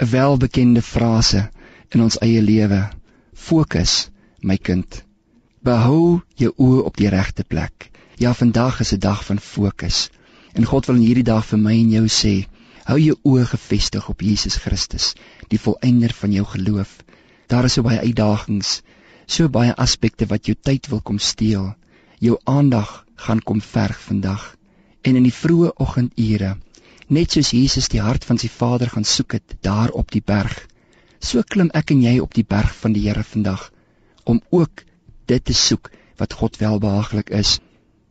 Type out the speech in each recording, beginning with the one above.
'n welbekende frase in ons eie lewe. Fokus, my kind. Behou jou oë op die regte plek. Ja, vandag is 'n dag van fokus. En God wil in hierdie dag vir my en jou sê, hou jou oë gefestig op Jesus Christus, die volëinder van jou geloof. Daar is so baie uitdagings, so baie aspekte wat jou tyd wil kom steel. Jou aandag gaan kom verg vandag. En in die vroeë oggendure net soos Jesus die hart van sy Vader gaan soek het daar op die berg. So klim ek en jy op die berg van die Here vandag om ook dit te soek wat God welbehaaglik is.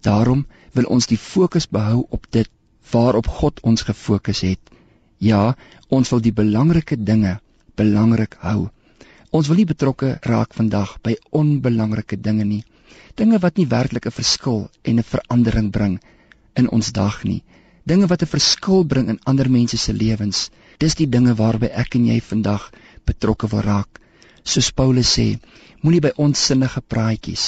Daarom wil ons die fokus behou op dit waarop God ons gefokus het. Ja, ons wil die belangrike dinge belangrik hou. Ons wil nie betrokke raak vandag by onbelangrike dinge nie. Dinge wat nie werklik 'n verskil en 'n verandering bring in ons dag nie dinge wat 'n verskil bring in ander mense se lewens. Dis die dinge waarby ek en jy vandag betrokke wil raak. Soos Paulus sê, moenie by onsinnige praatjies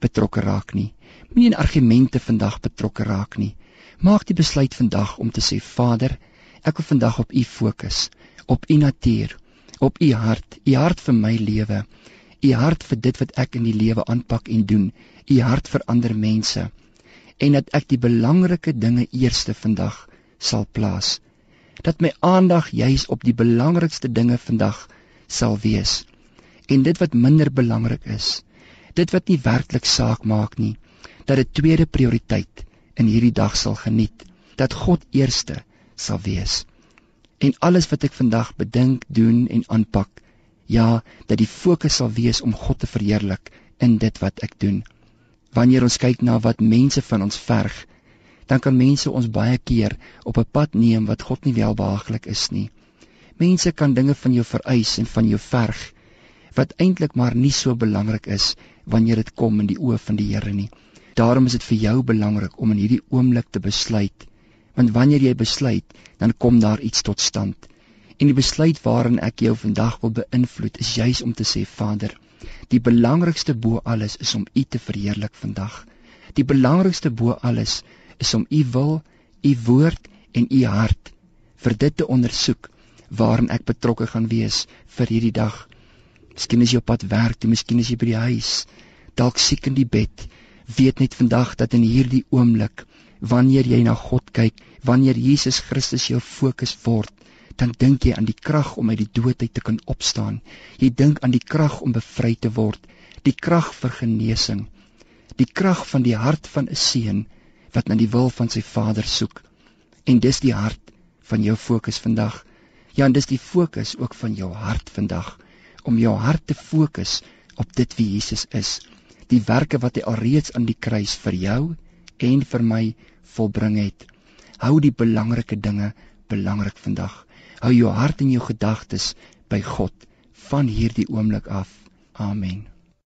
betrokke raak nie. Moenie in argumente vandag betrokke raak nie. Maak die besluit vandag om te sê, Vader, ek wil vandag op U fokus, op U natuur, op U hart, U hart vir my lewe, U hart vir dit wat ek in die lewe aanpak en doen, U hart vir ander mense en dat ek die belangrike dinge eerste vandag sal plaas. Dat my aandag juis op die belangrikste dinge vandag sal wees. En dit wat minder belangrik is, dit wat nie werklik saak maak nie, dat dit tweede prioriteit in hierdie dag sal geniet, dat God eerste sal wees. En alles wat ek vandag bedink, doen en aanpak, ja, dat die fokus sal wees om God te verheerlik in dit wat ek doen wanneer ons kyk na wat mense van ons verg, dan kan mense ons baie keer op 'n pad neem wat God nie welbehaaglik is nie. Mense kan dinge van jou vereis en van jou verg wat eintlik maar nie so belangrik is wanneer dit kom in die oë van die Here nie. Daarom is dit vir jou belangrik om in hierdie oomblik te besluit, want wanneer jy besluit, dan kom daar iets tot stand. En die besluit waarin ek jou vandag wil beïnvloed is juis om te sê Vader, Die belangrikste bo alles is om U te verheerlik vandag. Die belangrikste bo alles is om U wil, U woord en U hart vir dit te ondersoek waarin ek betrokke gaan wees vir hierdie dag. Miskien is jy op pad werk, toe miskien is jy by die huis, dalk siek in die bed. Weet net vandag dat in hierdie oomblik wanneer jy na God kyk, wanneer Jesus Christus jou fokus word, dan dink jy aan die krag om uit die dood uit te kan opstaan. Jy dink aan die krag om bevry te word, die krag vir genesing, die krag van die hart van 'n seun wat na die wil van sy vader soek. En dis die hart van jou fokus vandag. Ja, en dis die fokus ook van jou hart vandag om jou hart te fokus op dit wie Jesus is. Die werke wat hy alreeds aan die kruis vir jou en vir my volbring het. Hou die belangrike dinge belangrik vandag. Hou jou hart en jou gedagtes by God van hierdie oomblik af. Amen.